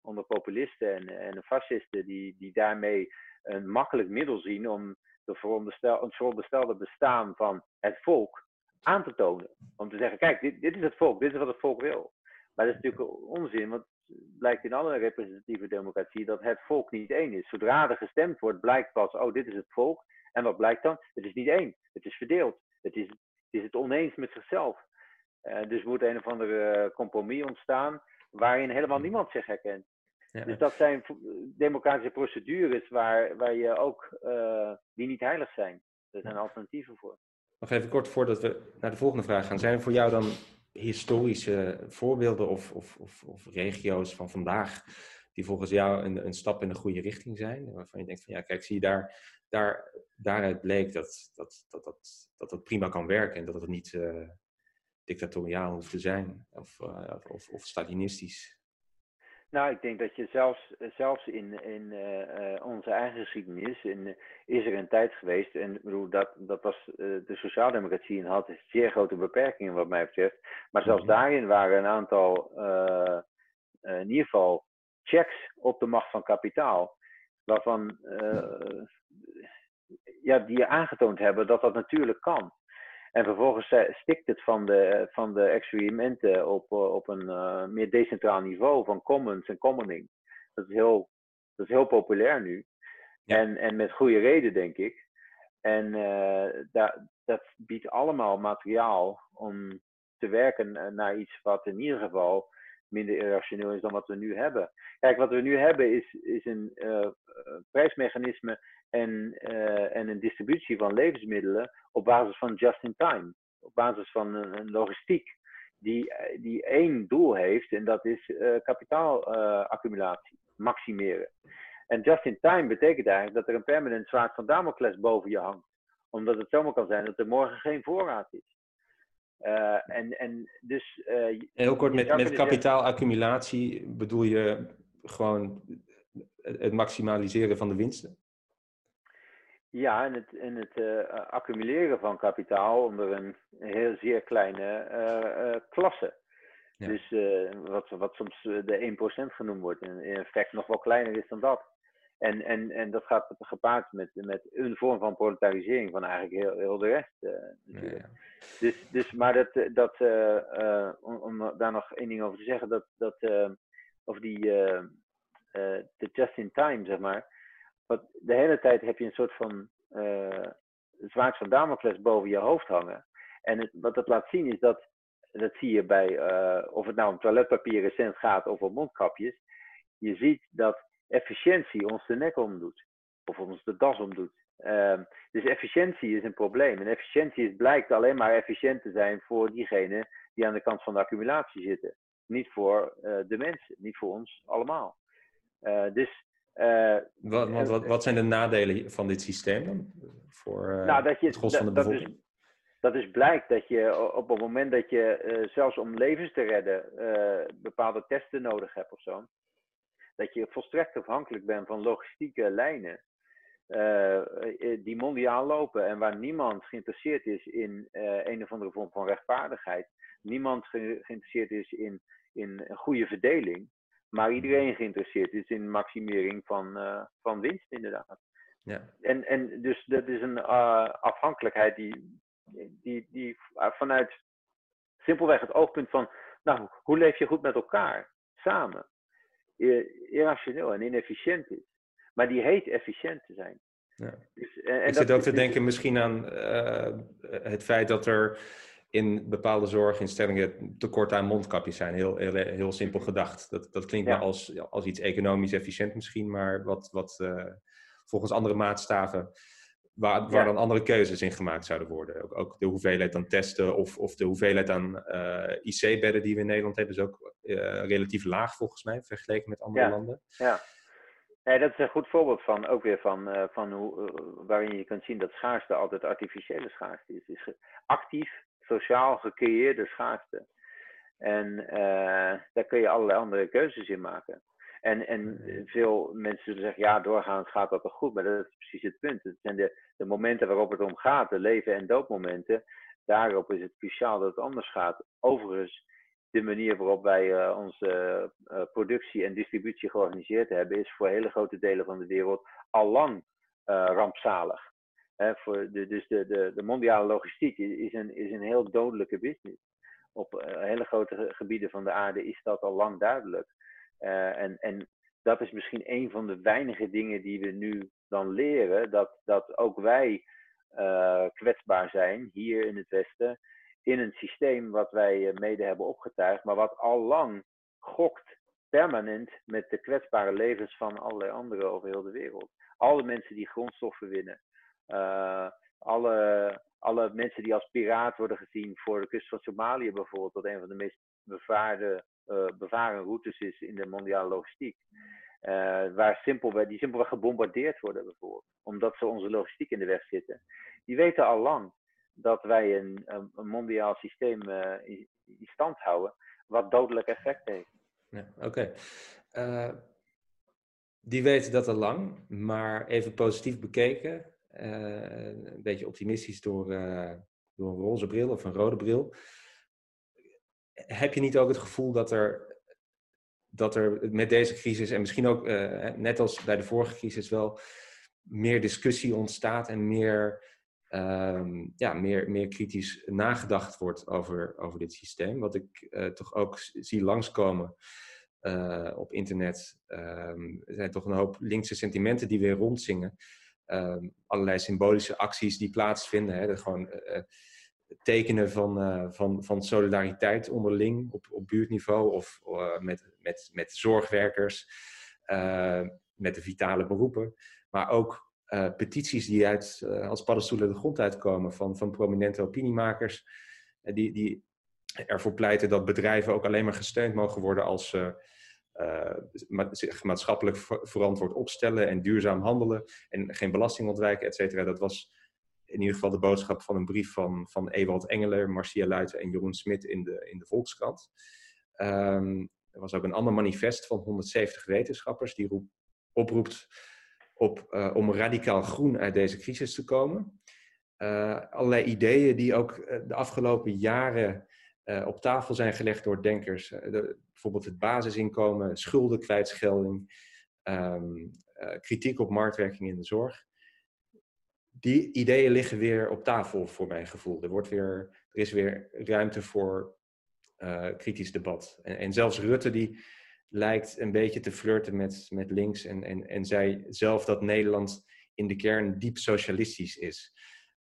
onder populisten en, en fascisten, die, die daarmee een makkelijk middel zien om de veronderstel, het veronderstelde bestaan van het volk aan te tonen. Om te zeggen, kijk, dit, dit is het volk, dit is wat het volk wil. Maar dat is natuurlijk onzin, want het blijkt in alle representatieve democratie dat het volk niet één is. Zodra er gestemd wordt, blijkt pas, oh, dit is het volk. En wat blijkt dan? Het is niet één. Het is verdeeld. Het is het, is het oneens met zichzelf. Uh, dus moet een of andere eh, compromis ontstaan waarin helemaal niemand zich herkent. Ja. Dus dat zijn democratische procedures waar, waar je ook, uh, die niet heilig zijn. Er zijn alternatieven voor. Nog even kort voordat we naar de volgende vraag gaan. Zijn er voor jou dan historische voorbeelden of, of, of, of regio's van vandaag die volgens jou een, een stap in de goede richting zijn? Waarvan je denkt van ja, kijk, zie je daar daar, daaruit bleek dat dat, dat, dat, dat dat prima kan werken en dat het niet uh, dictatoriaal hoeft te zijn of, uh, of, of stalinistisch. Nou, ik denk dat je zelfs, zelfs in, in uh, onze eigen geschiedenis in, is er een tijd geweest, en bedoel, dat, dat was de sociaaldemocratie en had zeer grote beperkingen wat mij betreft, maar zelfs -hmm. daarin waren een aantal, in ieder geval, checks op de macht van kapitaal, waarvan ja, die aangetoond hebben dat dat natuurlijk kan. En vervolgens stikt het van de, van de experimenten op, op een uh, meer decentraal niveau van commons en commoning. Dat is heel, dat is heel populair nu. Ja. En, en met goede reden, denk ik. En uh, da, dat biedt allemaal materiaal om te werken naar iets wat in ieder geval minder irrationeel is dan wat we nu hebben. Kijk, wat we nu hebben is, is een uh, prijsmechanisme en, uh, en een distributie van levensmiddelen op basis van just-in-time. Op basis van een, een, logistiek die, die één doel heeft en dat is uh, kapitaalaccumulatie, maximeren. En just-in-time betekent eigenlijk dat er een permanent zwaard van Damocles boven je hangt. Omdat het zomaar kan zijn dat er morgen geen voorraad is. Uh, en, en dus, Heel kort, met, met kapitaalaccumulatie bedoel je gewoon het maximaliseren van de winsten? Ja, en het, en het uh, accumuleren van kapitaal onder een heel zeer kleine uh, klasse. Ja. Dus wat, wat soms de 1% genoemd wordt, en in effect nog wel kleiner is dan dat. En, en, en dat gaat gepaard met, met een vorm van proletarisering van eigenlijk heel, heel de rest. natuurlijk. Ja, ja. Dus, dus, maar dat, dat om, om, daar nog één ding over te zeggen, dat, dat over die de just-in-time, zeg maar want de hele tijd heb je een soort van uh, zwaard van Damocles boven je hoofd hangen. En het, wat dat laat zien is dat, dat zie je bij, uh, of het nou om toiletpapier recent gaat of om mondkapjes. Je ziet dat efficiëntie ons de nek omdoet. Of ons de das omdoet. Uh, dus efficiëntie is een probleem. En efficiëntie is, blijkt alleen maar efficiënt te zijn voor diegenen die aan de kant van de accumulatie zitten. Niet voor uh, de mensen, niet voor ons allemaal. Dus wat, wat, wat, wat, zijn de nadelen van dit systeem dan? Voor uh, nou, dat je, het gros van de bevolking? Dat is, dat is blijkt dat je op het moment dat je uh, zelfs om levens te redden bepaalde testen nodig hebt of zo, dat je volstrekt afhankelijk bent van logistieke lijnen die mondiaal lopen en waar niemand geïnteresseerd is in een of andere vorm van rechtvaardigheid, niemand ge geïnteresseerd is in, in een goede verdeling maar iedereen geïnteresseerd is in maximering van, uh, van winst, inderdaad. Ja. En, en dus dat is een uh, afhankelijkheid die, die, die vanuit simpelweg het oogpunt van, nou, hoe leef je goed met elkaar, samen, irrationeel en inefficiënt is. Maar die heet efficiënt te zijn. Ja. Dus, en, en Ik zit ook te denken misschien aan uh, het feit dat er in bepaalde zorginstellingen tekort aan mondkapjes zijn. Heel, heel, heel simpel gedacht. Dat, dat klinkt wel als, als iets economisch efficiënt misschien, maar wat, wat uh, volgens andere maatstaven, waar, waar dan andere keuzes in gemaakt zouden worden. Ook, ook de hoeveelheid aan testen of, of de hoeveelheid aan uh, IC-bedden die we in Nederland hebben, is ook uh, relatief laag volgens mij, vergeleken met andere landen. Ja. Nee, dat is een goed voorbeeld van, ook weer van, van hoe, waarin je kunt zien dat schaarste altijd artificiële schaarste is. is actief sociaal gecreëerde schaarste. En uh, daar kun je allerlei andere keuzes in maken. En, en veel mensen zeggen, ja, doorgaans gaat dat toch goed, maar dat is precies het punt. Het zijn de, de momenten waarop het om gaat, de leven- en doodmomenten. Daarop is het cruciaal dat het anders gaat. Overigens, de manier waarop wij uh, onze uh, productie en distributie georganiseerd hebben, is voor hele grote delen van de wereld al lang rampzalig voor de, dus de, de, de mondiale logistiek is een, is een heel dodelijke business. Op uh, hele grote gebieden van de aarde is dat al lang duidelijk. Uh, en, en dat is misschien een van de weinige dingen die we nu dan leren. Dat, dat ook wij uh, kwetsbaar zijn hier in het Westen. In een systeem wat wij mede hebben opgetuigd. Maar wat al lang gokt permanent met de kwetsbare levens van allerlei anderen over heel de wereld. Alle mensen die grondstoffen winnen. Uh, alle, alle mensen die als piraat worden gezien voor de kust van Somalië bijvoorbeeld, wat een van de meest bevaarde, uh, bevaren routes is in de mondiale logistiek. Uh, waar simpelweg, die simpelweg gebombardeerd worden bijvoorbeeld, omdat ze onze logistiek in de weg zitten. Die weten al lang dat wij een, een, mondiaal systeem in, stand houden, wat dodelijk effect heeft. Ja, Oké. Die weten dat al lang, maar even positief bekeken, een beetje optimistisch door, uh, door een roze bril of een rode bril. Heb je niet ook het gevoel dat er, dat er met deze crisis en misschien ook uh, net als bij de vorige crisis wel meer discussie ontstaat en meer, um, ja, meer, meer kritisch nagedacht wordt over, over dit systeem? Wat ik toch ook zie langskomen. Op internet um, er zijn toch een hoop linkse sentimenten die weer rondzingen. Um, allerlei symbolische acties die plaatsvinden. Hè, gewoon uh, tekenen van, uh, van, van solidariteit onderling op, op buurtniveau of met, met, met zorgwerkers, met de vitale beroepen. Maar ook petities die uit, als paddenstoelen de grond uitkomen van, van prominente opiniemakers. die, die ervoor pleiten dat bedrijven ook alleen maar gesteund mogen worden als ze zich maatschappelijk verantwoord opstellen en duurzaam handelen en geen belasting ontwijken, et cetera. Dat was in ieder geval de boodschap van een brief van, van Ewald Engeler, Marcia Luiten en Jeroen Smit in de, in de Volkskrant. Um, er was ook een ander manifest van 170 wetenschappers die roep, oproept op, uh, om radicaal groen uit deze crisis te komen. Uh, allerlei ideeën die ook de afgelopen jaren uh, op tafel zijn gelegd door denkers. De, bijvoorbeeld het basisinkomen, schuldenkwijtschelding, um, uh, kritiek op marktwerking in de zorg. Die ideeën liggen weer op tafel voor mijn gevoel. Er, wordt weer, er is weer ruimte voor kritisch debat. En, en, zelfs Rutte die lijkt een beetje te flirten met, met links en, en, en zei zelf dat Nederland in de kern diep socialistisch is.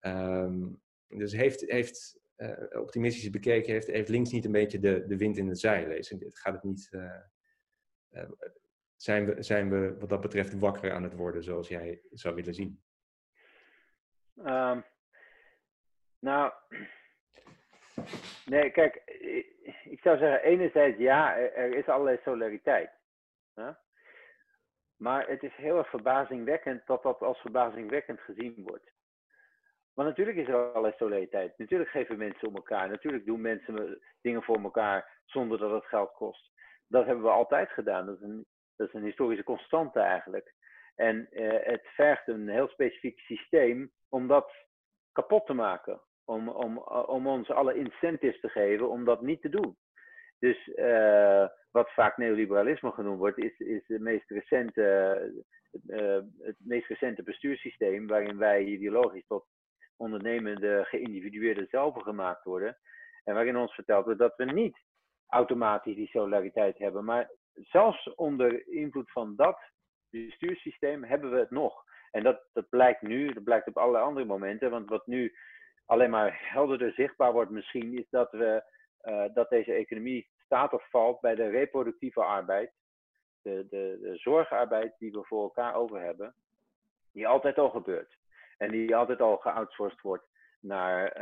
Um, dus heeft, heeft uh, optimistisch bekeken heeft, heeft links niet een beetje de, de wind in de zeilen. Is, gaat het niet, uh, uh, zijn, we, zijn we wat dat betreft wakker aan het worden zoals jij zou willen zien? Um, nou, nee, kijk, ik zou zeggen, enerzijds ja, er, is allerlei solidariteit. Maar het is heel erg verbazingwekkend dat dat als verbazingwekkend gezien wordt. Maar natuurlijk is er allerlei solidariteit. Natuurlijk geven mensen om elkaar. Natuurlijk doen mensen dingen voor elkaar zonder dat het geld kost. Dat hebben we altijd gedaan. Dat is een, dat is een historische constante eigenlijk. En eh, het vergt een heel specifiek systeem om dat kapot te maken. Om, om, om ons alle incentives te geven om dat niet te doen. Dus uh, wat vaak neoliberalisme genoemd wordt, is, is de meest recente, uh, het meest recente bestuurssysteem waarin wij ideologisch tot ondernemende, geïndividueerde zelven gemaakt worden. En waarin ons verteld wordt dat we niet automatisch die solidariteit hebben. Maar zelfs onder invloed van dat bestuurssysteem hebben we het nog. En dat, dat blijkt nu, dat blijkt op allerlei andere momenten. Want wat nu alleen maar helderder zichtbaar wordt misschien, is dat, we, dat deze economie staat of valt bij de reproductieve arbeid. De, de, de zorgarbeid die we voor elkaar over hebben, die altijd al gebeurt. En die altijd al geoutsourced wordt naar,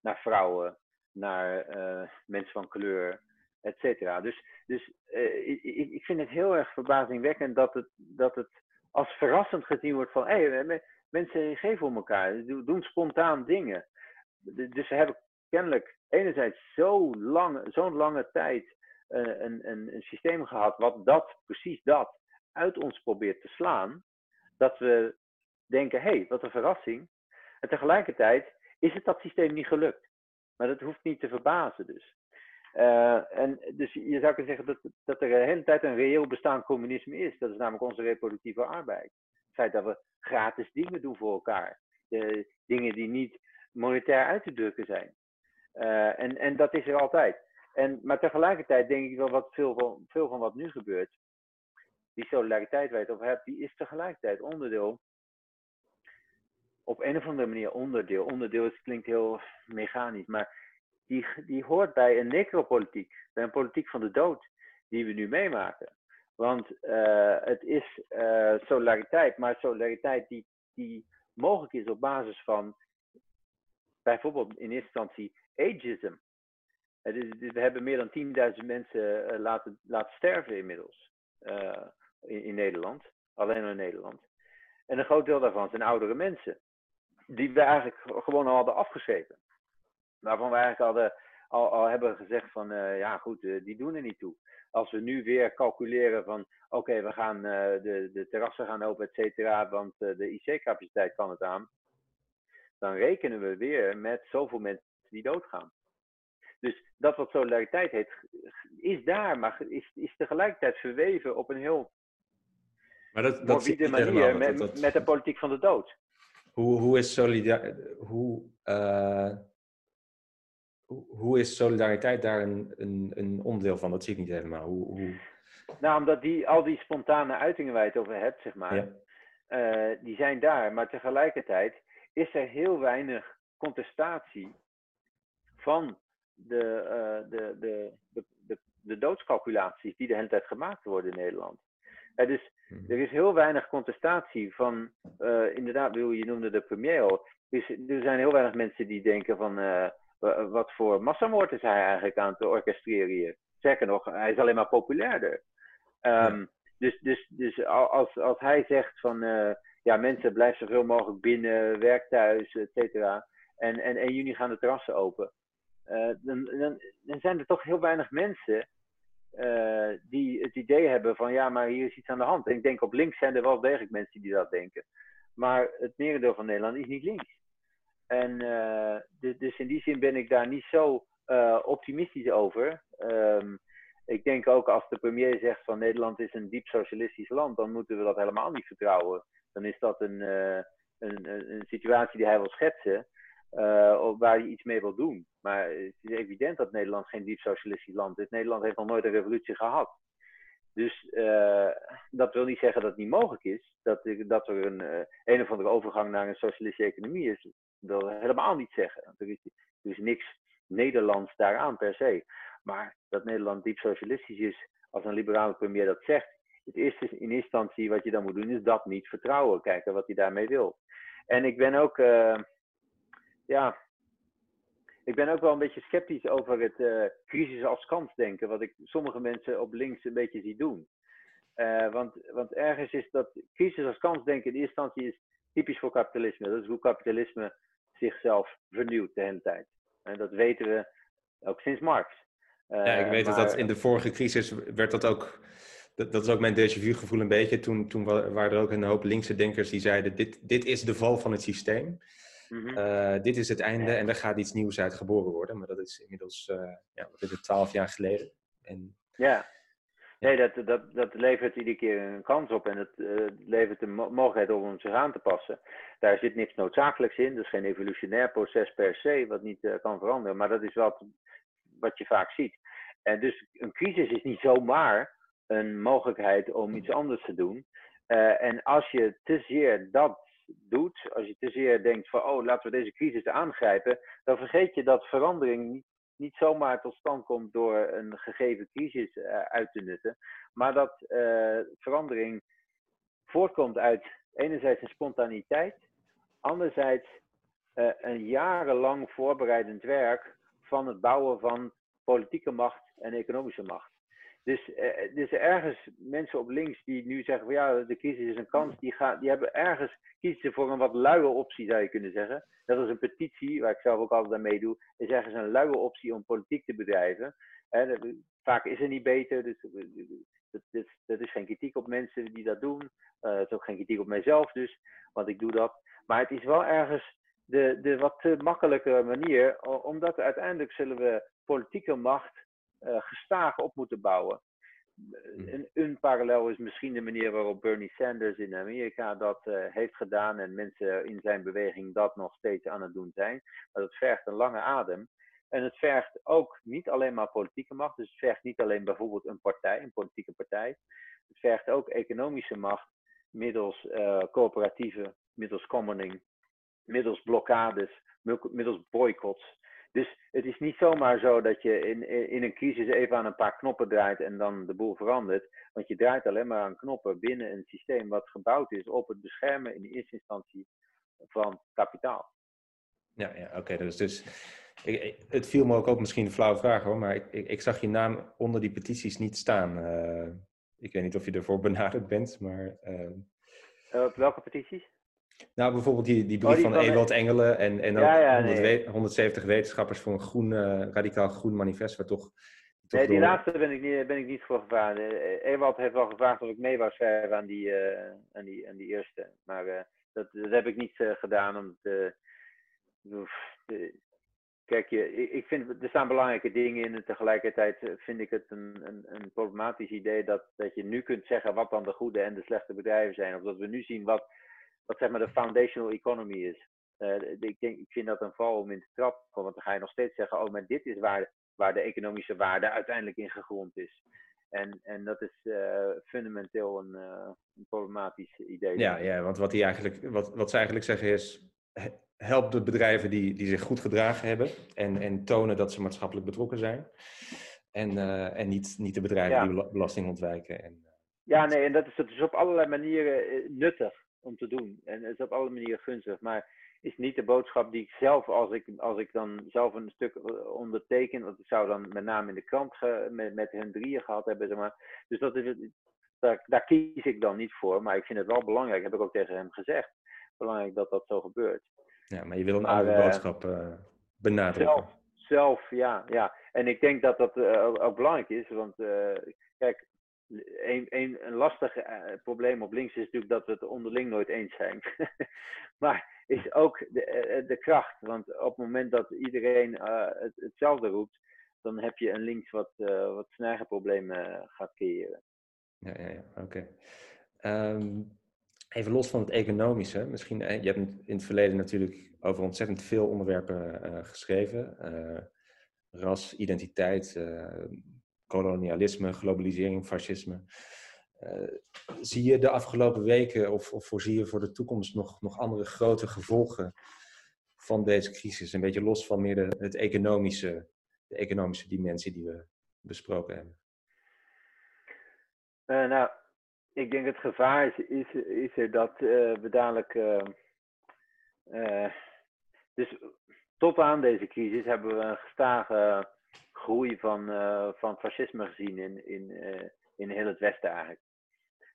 naar vrouwen, naar mensen van kleur, et cetera. Dus, dus uh, ik, ik vind het heel erg verbazingwekkend dat het, dat het als verrassend gezien wordt van hé, hey, mensen geven om elkaar, doen spontaan dingen. Dus ze hebben kennelijk enerzijds zo'n lange, zo'n lange tijd een, een, een systeem gehad wat dat, precies dat, uit ons probeert te slaan, dat we denken, hé, hey, wat een verrassing. En tegelijkertijd is het dat systeem niet gelukt. Maar dat hoeft niet te verbazen dus. Uh, en dus je zou kunnen zeggen dat, dat er de hele tijd een reëel bestaand communisme is. Dat is namelijk onze reproductieve arbeid. Het feit dat we gratis dingen doen voor elkaar. De dingen die niet monetair uit te drukken zijn. Uh, en, en dat is er altijd. En, maar tegelijkertijd denk ik wel wat veel van, veel van wat nu gebeurt. Die solidariteit waar je het over hebt, die is tegelijkertijd onderdeel. Op een of andere manier onderdeel. Onderdeel is, klinkt heel mechanisch, maar die, die hoort bij een necropolitiek, bij een politiek van de dood, die we nu meemaken. Want uh, het is uh, solidariteit, maar solidariteit die, die mogelijk is op basis van bijvoorbeeld in eerste instantie ageism. we hebben meer dan 10.000 mensen uh, laten, laten sterven inmiddels in, in, Nederland, alleen in Nederland. En een groot deel daarvan zijn oudere mensen, die we eigenlijk gewoon al hadden afgeschreven waarvan we eigenlijk hadden, al, al hebben gezegd van uh, ja goed, uh, die doen er niet toe. Als we nu weer calculeren van oké, okay, we gaan uh, de, de terrassen gaan open, et cetera, want de IC-capaciteit kan het aan. Dan rekenen we weer met zoveel mensen die doodgaan. Dus dat wat solidariteit heet, is daar, maar is, is tegelijkertijd verweven op een heel maar dat, dat manier met, met de politiek van de dood. Hoe, hoe is solidariteit, hoe, hoe is solidariteit daar een, een, een, onderdeel van? Dat zie ik niet helemaal. Hoe, hoe... Nou, omdat die, al die spontane uitingen waar je het over hebt, zeg maar, uh, die zijn daar. Maar tegelijkertijd is er heel weinig contestatie van de, uh, de, de, de, de, de, doodscalculaties die de hele tijd gemaakt worden in Nederland. Dus er is heel weinig contestatie van, inderdaad, je noemde de premier al. Dus, er zijn heel weinig mensen die denken van wat voor massamoord is hij eigenlijk aan het orchestreren hier? Sterker nog, hij is alleen maar populairder. Um, dus, dus, dus als, als hij zegt van uh, ja, mensen blijven zoveel mogelijk binnen, werk thuis, et cetera. En, en 1 juni gaan de terrassen open. Dan, dan, dan, zijn er toch heel weinig mensen uh, die het idee hebben van ja, maar hier is iets aan de hand. En ik denk op links zijn er wel degelijk mensen die dat denken. Maar het merendeel van Nederland is niet links. En uh, dus, in die zin ben ik daar niet zo uh, optimistisch over. Um, ik denk ook als de premier zegt van Nederland is een diep socialistisch land, dan moeten we dat helemaal niet vertrouwen. Dan is dat een, een, een, situatie die hij wil schetsen, waar hij iets mee wil doen. Maar het is evident dat Nederland geen diep socialistisch land is. Nederland heeft nog nooit een revolutie gehad. Dus uh, dat wil niet zeggen dat het niet mogelijk is. Dat, dat er een, uh, een of andere overgang naar een socialistische economie is wil helemaal niet zeggen. Er is, er is niks Nederlands daaraan per se. Maar dat Nederland diep socialistisch is, als een liberale premier dat zegt, het eerste in eerste instantie wat je dan moet doen, is dat niet vertrouwen. Kijken wat hij daarmee wil. En ik ben ook, uh, ja, ik ben ook wel een beetje sceptisch over het uh, crisis als kans denken, wat ik sommige mensen op links een beetje zie doen. Uh, want, want ergens is dat crisis als kans denken in eerste instantie is typisch voor kapitalisme. Dat is hoe kapitalisme zichzelf vernieuwt de hele tijd. En dat weten we ook sinds Marx. ja, ik weet maar... dat in de vorige crisis werd dat ook. Dat, dat is ook mijn déjà vu gevoel een beetje. Toen, toen waren er ook een hoop linkse denkers die zeiden: dit, dit is de val van het systeem. Mm -hmm. dit is het einde en er gaat iets nieuws uit geboren worden. Maar dat is inmiddels, uh, ja, wat is het, twaalf jaar geleden. En, ja. Nee, dat, dat, dat levert iedere keer een kans op en het uh, levert de mogelijkheid om zich aan te passen. Daar zit niks noodzakelijks in, dus geen evolutionair proces per se, wat niet uh, kan veranderen, maar dat is wat, wat je vaak ziet. En dus een crisis is niet zomaar een mogelijkheid om iets anders te doen. Uh, en als je te zeer dat doet, als je te zeer denkt van, oh, laten we deze crisis aangrijpen, dan vergeet je dat verandering niet, zomaar tot stand komt door een gegeven crisis uh, uit te nutten, maar dat uh, verandering voortkomt uit enerzijds een spontaniteit, anderzijds uh, een jarenlang voorbereidend werk van het bouwen van politieke macht en economische macht. Dus, uh, dus ergens mensen op links die nu zeggen van ja, de crisis is een kans, die, gaan, die hebben ergens kiezen voor een wat luie optie, zou je kunnen zeggen. Dat is een petitie, waar ik zelf ook altijd aan meedoe, is ergens een luie optie om politiek te bedrijven. Vaak is het niet beter, dus dat, dat, is geen kritiek op mensen die dat doen. Uh, het is ook geen kritiek op mijzelf dus, want ik doe dat. Maar het is wel ergens de, de wat makkelijke manier, omdat uiteindelijk zullen we politieke macht gestaag op moeten bouwen. Hmm. Een, een, parallel is misschien de manier waarop Bernie Sanders in Amerika dat uh, heeft gedaan en mensen in zijn beweging dat nog steeds aan het doen zijn. Maar dat vergt een lange adem. En het vergt ook niet alleen maar politieke macht, dus het vergt niet alleen bijvoorbeeld een partij, een politieke partij. Het vergt ook economische macht middels uh, coöperatieven, middels commoning, middels blokkades, middels boycotts. Dus het is niet zomaar zo dat je in, in een crisis even aan een paar knoppen draait en dan de boel verandert. Want je draait alleen maar aan knoppen binnen een systeem wat gebouwd is op het beschermen in de eerste instantie van kapitaal. Ja, ja oké. Dus, dus ik, het viel me ook op, misschien een flauwe vraag hoor, maar ik, ik, ik zag je naam onder die petities niet staan. Uh, ik weet niet of je ervoor benaderd bent, maar. Uh... Uh, welke petities? Nou, bijvoorbeeld die, die brief oh, die van, van Ewald Engelen en, en ja, ja, 100 nee. 170 wetenschappers voor een groen, uh, radicaal groen manifest, waar toch... toch nee, die door... laatste ben ik, niet, ben ik niet voor gevraagd. Ewald heeft wel gevraagd of ik mee was schrijven aan die, uh, aan die, aan die eerste. Maar uh, dat, dat heb ik niet gedaan, omdat... Kijk, je, ik vind, er staan belangrijke dingen in en tegelijkertijd vind ik het een, een, een, problematisch idee dat, dat je nu kunt zeggen wat dan de goede en de slechte bedrijven zijn. Of dat we nu zien wat, wat zeg maar de foundational economy is. Uh, ik, denk, ik vind dat een val om in te trappen, want dan ga je nog steeds zeggen, oh, maar dit is waar, waar de economische waarde uiteindelijk in gegrond is. En, en dat is uh, fundamenteel een, uh, een, problematisch idee. Ja, ja want wat, die eigenlijk, wat, wat ze eigenlijk zeggen is, help de bedrijven die, die zich goed gedragen hebben en, en tonen dat ze maatschappelijk betrokken zijn. En, en niet, niet de bedrijven ja. die belasting ontwijken. En, ja, nee, en dat is, dat is op allerlei manieren nuttig om te doen. En het is op alle manieren gunstig. Maar is niet de boodschap die ik zelf, als ik, als ik dan zelf een stuk eh, onderteken, want ik zou dan met name in de krant ge, met, met hun drieën gehad hebben, zeg maar. Dus dat is daar, daar kies ik dan niet voor. Maar ik vind het wel belangrijk, heb ik ook tegen hem gezegd. Belangrijk dat dat zo gebeurt. Ja, maar je wil een maar, andere uh, boodschap uh, benadrukken. Zelf, zelf, ja, ja. En ik denk dat dat uh, ook belangrijk is, want kijk, een, een, een lastig uh, probleem op links is natuurlijk dat we het onderling nooit eens zijn. maar is ook de, uh, de kracht. Want op het moment dat iedereen uh, het, hetzelfde roept, dan heb je een links wat, wat problemen gaat creëren. Ja, ja, ja. oké. Um, even los van het economische. Misschien, je hebt in het verleden natuurlijk over ontzettend veel onderwerpen geschreven. ras, identiteit, kolonialisme, globalisering, fascisme. Uh, zie je de afgelopen weken of, of voorzie je voor de toekomst nog, nog andere grote gevolgen van deze crisis? Een beetje los van meer de, het economische, de economische dimensie die we besproken hebben. Uh, nou, ik denk het gevaar is, is, is dat uh, we dadelijk. dus tot aan deze crisis hebben we een gestage groei van, uh, van fascisme gezien in, in, uh, in heel het Westen eigenlijk.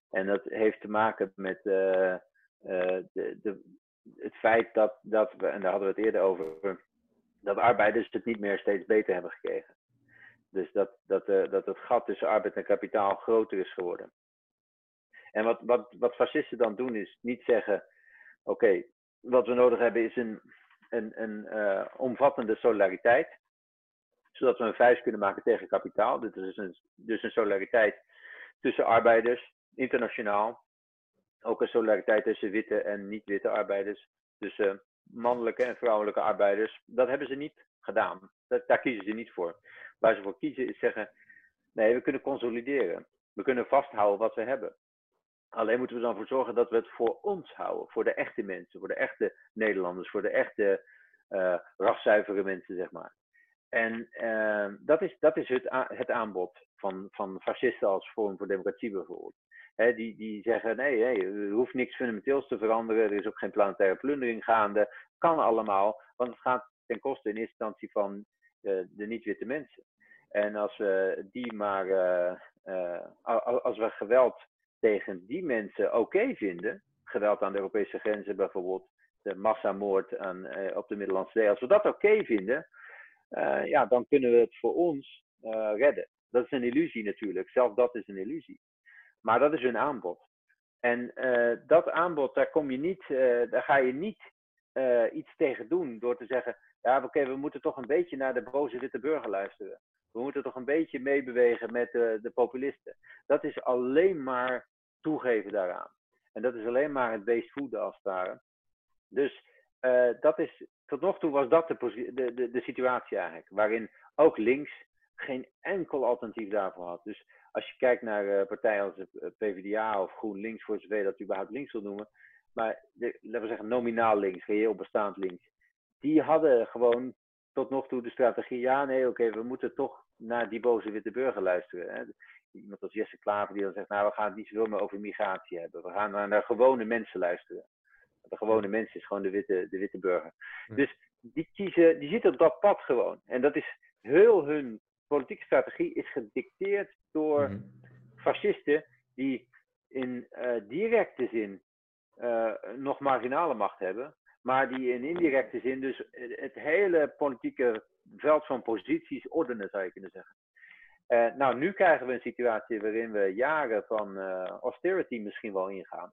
En dat heeft te maken met uh, de, de, het feit dat, dat we, en daar hadden we het eerder over, dat arbeiders het niet meer steeds beter hebben gekregen. Dus dat, dat, dat het gat tussen arbeid en kapitaal groter is geworden. En wat, wat, wat fascisten dan doen is niet zeggen, oké, wat we nodig hebben is een, een, een omvattende solidariteit zodat we een vuist kunnen maken tegen kapitaal. Dit is een, dus een solidariteit tussen arbeiders, internationaal. Ook een solidariteit tussen witte en niet-witte arbeiders. Tussen mannelijke en vrouwelijke arbeiders. Dat hebben ze niet gedaan. Dat, daar kiezen ze niet voor. Waar ze voor kiezen is zeggen: nee, we kunnen consolideren. We kunnen vasthouden wat we hebben. Alleen moeten we dan voor zorgen dat we het voor ons houden. Voor de echte mensen, voor de echte Nederlanders, voor de echte uh, raszuivere mensen, zeg maar. En uh, dat is, dat is het, het aanbod van, van fascisten als Forum voor Democratie bijvoorbeeld. Die, die zeggen, nee, hey, er hoeft niks fundamenteels te veranderen, er is ook geen planetaire plundering gaande, kan allemaal, want het gaat ten koste in eerste instantie van de, de niet-witte mensen. En als we die maar, uh, uh, als we geweld tegen die mensen oké vinden, geweld aan de Europese grenzen bijvoorbeeld, de massamoord aan, op de Middellandse Zee, als we dat oké vinden, ja, dan kunnen we het voor ons redden. Dat is een illusie natuurlijk, zelf dat is een illusie. Maar dat is hun aanbod. En dat aanbod, daar, kom je niet, daar ga je niet iets tegen doen door te zeggen, ja, oké, we moeten toch een beetje naar de boze witte burger luisteren. We moeten toch een beetje meebewegen met de, populisten. Dat is alleen maar toegeven daaraan. En dat is alleen maar het beest voeden als het ware. Dus dat is, tot nog toe was dat de, de, de, situatie eigenlijk. Waarin ook links geen enkel alternatief daarvoor had. Dus als je kijkt naar uh, partijen als de PvdA of GroenLinks, voor zover dat überhaupt links wil noemen. Maar de, laten we zeggen nominaal links, reëel bestaand links. Die hadden gewoon tot nog toe de strategie, ja nee oké, we moeten toch naar die boze witte burger luisteren. Hè. Iemand als Jesse Klaver die dan zegt, nou we gaan het niet zoveel meer over migratie hebben. We gaan naar, naar gewone mensen luisteren. De gewone mens is gewoon de witte, de witte burger. Dus die kiezen, die zitten op dat pad gewoon. En dat is heel hun politieke strategie is gedicteerd door mm fascisten die in uh, directe zin uh, nog marginale macht hebben maar die in indirecte zin dus het hele politieke veld van posities ordenen, zou je kunnen zeggen. Uh, nou, nu krijgen we een situatie waarin we jaren van austerity misschien wel ingaan.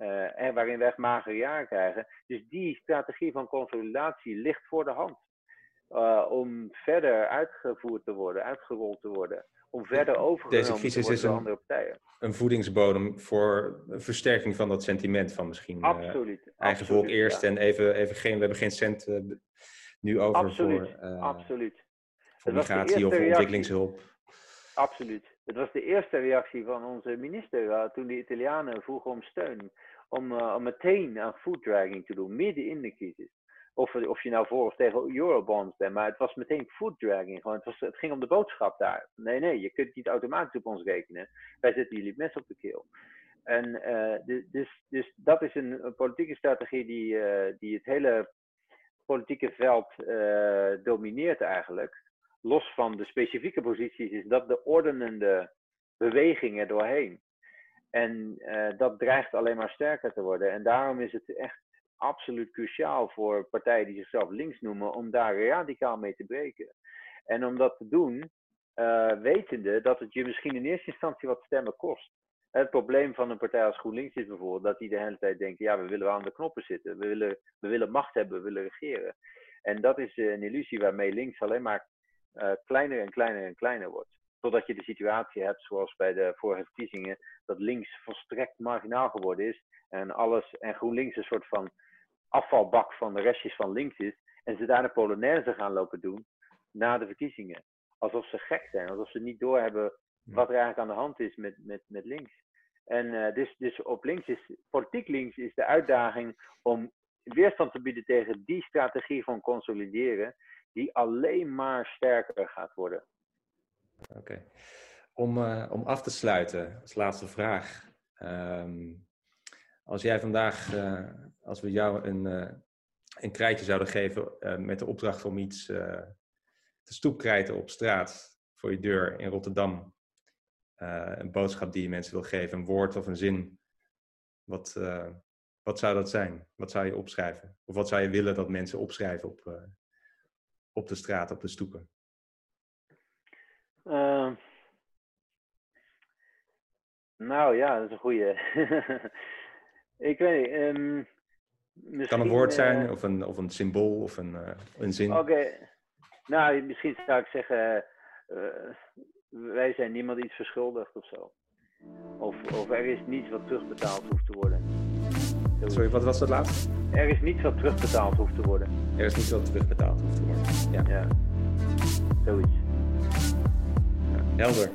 Uh, en waarin we echt magere jaren krijgen. Dus die strategie van consolidatie ligt voor de hand. om verder uitgevoerd te worden, uitgerold te worden om verder overgenomen Deze crisis is een, andere partijen. een voedingsbodem voor versterking van dat sentiment van misschien eh, absoluut, uh, eigen volk eerst en even, even geen, we hebben geen cent nu over absoluut, voor, absoluut. voor migratie of ontwikkelingshulp. Absoluut. Het was de eerste reactie van onze minister toen de Italianen vroegen om steun. Om, om meteen aan food dragging te doen, midden in de crisis. Of, of je nou voor of tegen Eurobonds bent, maar het was meteen food dragging. Het, was, het ging om de boodschap daar. Nee, nee, je kunt niet automatisch op ons rekenen. Wij zetten jullie mes op de keel. En uh, dus, dus dat is een, politieke strategie die, uh, die het hele politieke veld domineert eigenlijk. Los van de specifieke posities is dat de ordenende beweging er doorheen. En dat dreigt alleen maar sterker te worden. En daarom is het echt absoluut cruciaal voor partijen die zichzelf links noemen, om daar radicaal mee te breken. En om dat te doen, uh, wetende dat het je misschien in eerste instantie wat stemmen kost. Het probleem van een partij als GroenLinks is bijvoorbeeld dat die de hele tijd denken: ja, we willen aan de knoppen zitten, we willen, we willen macht hebben, we willen regeren. En dat is een illusie waarmee links alleen maar uh, kleiner en kleiner en kleiner wordt. Totdat je de situatie hebt, zoals bij de vorige verkiezingen, dat links volstrekt marginaal geworden is en alles en GroenLinks een soort van afvalbak van de restjes van links is. En ze daar de Polonaise gaan lopen doen na de verkiezingen. Alsof ze gek zijn, alsof ze niet doorhebben wat er eigenlijk aan de hand is met, met, met links. En uh, dus, dus op links is, politiek links is de uitdaging om weerstand te bieden tegen die strategie van consolideren, die alleen maar sterker gaat worden. Oké. Om, uh, om af te sluiten, als laatste vraag. Um, als jij vandaag, uh, als we jou een, uh, een krijtje zouden geven met de opdracht om iets te stoepkrijten op straat voor je deur in Rotterdam, een boodschap die je mensen wil geven, een woord of een zin, wat, wat zou dat zijn? Wat zou je opschrijven? Of wat zou je willen dat mensen opschrijven op, op de straat, op de stoepen? nou ja, dat is een goede. Ik weet niet. Um, het kan een woord zijn, uh, of, een, of een symbool, of een, uh, een zin. Oké. Okay. Nou, misschien zou ik zeggen, uh, wij zijn niemand iets verschuldigd of zo. Of, of er is niets wat terugbetaald hoeft te worden. Sorry, wat was dat laatste? Er is niets wat terugbetaald hoeft te worden. Er is niets wat terugbetaald hoeft te worden. Ja. ja. Zoiets. Ja. Helder.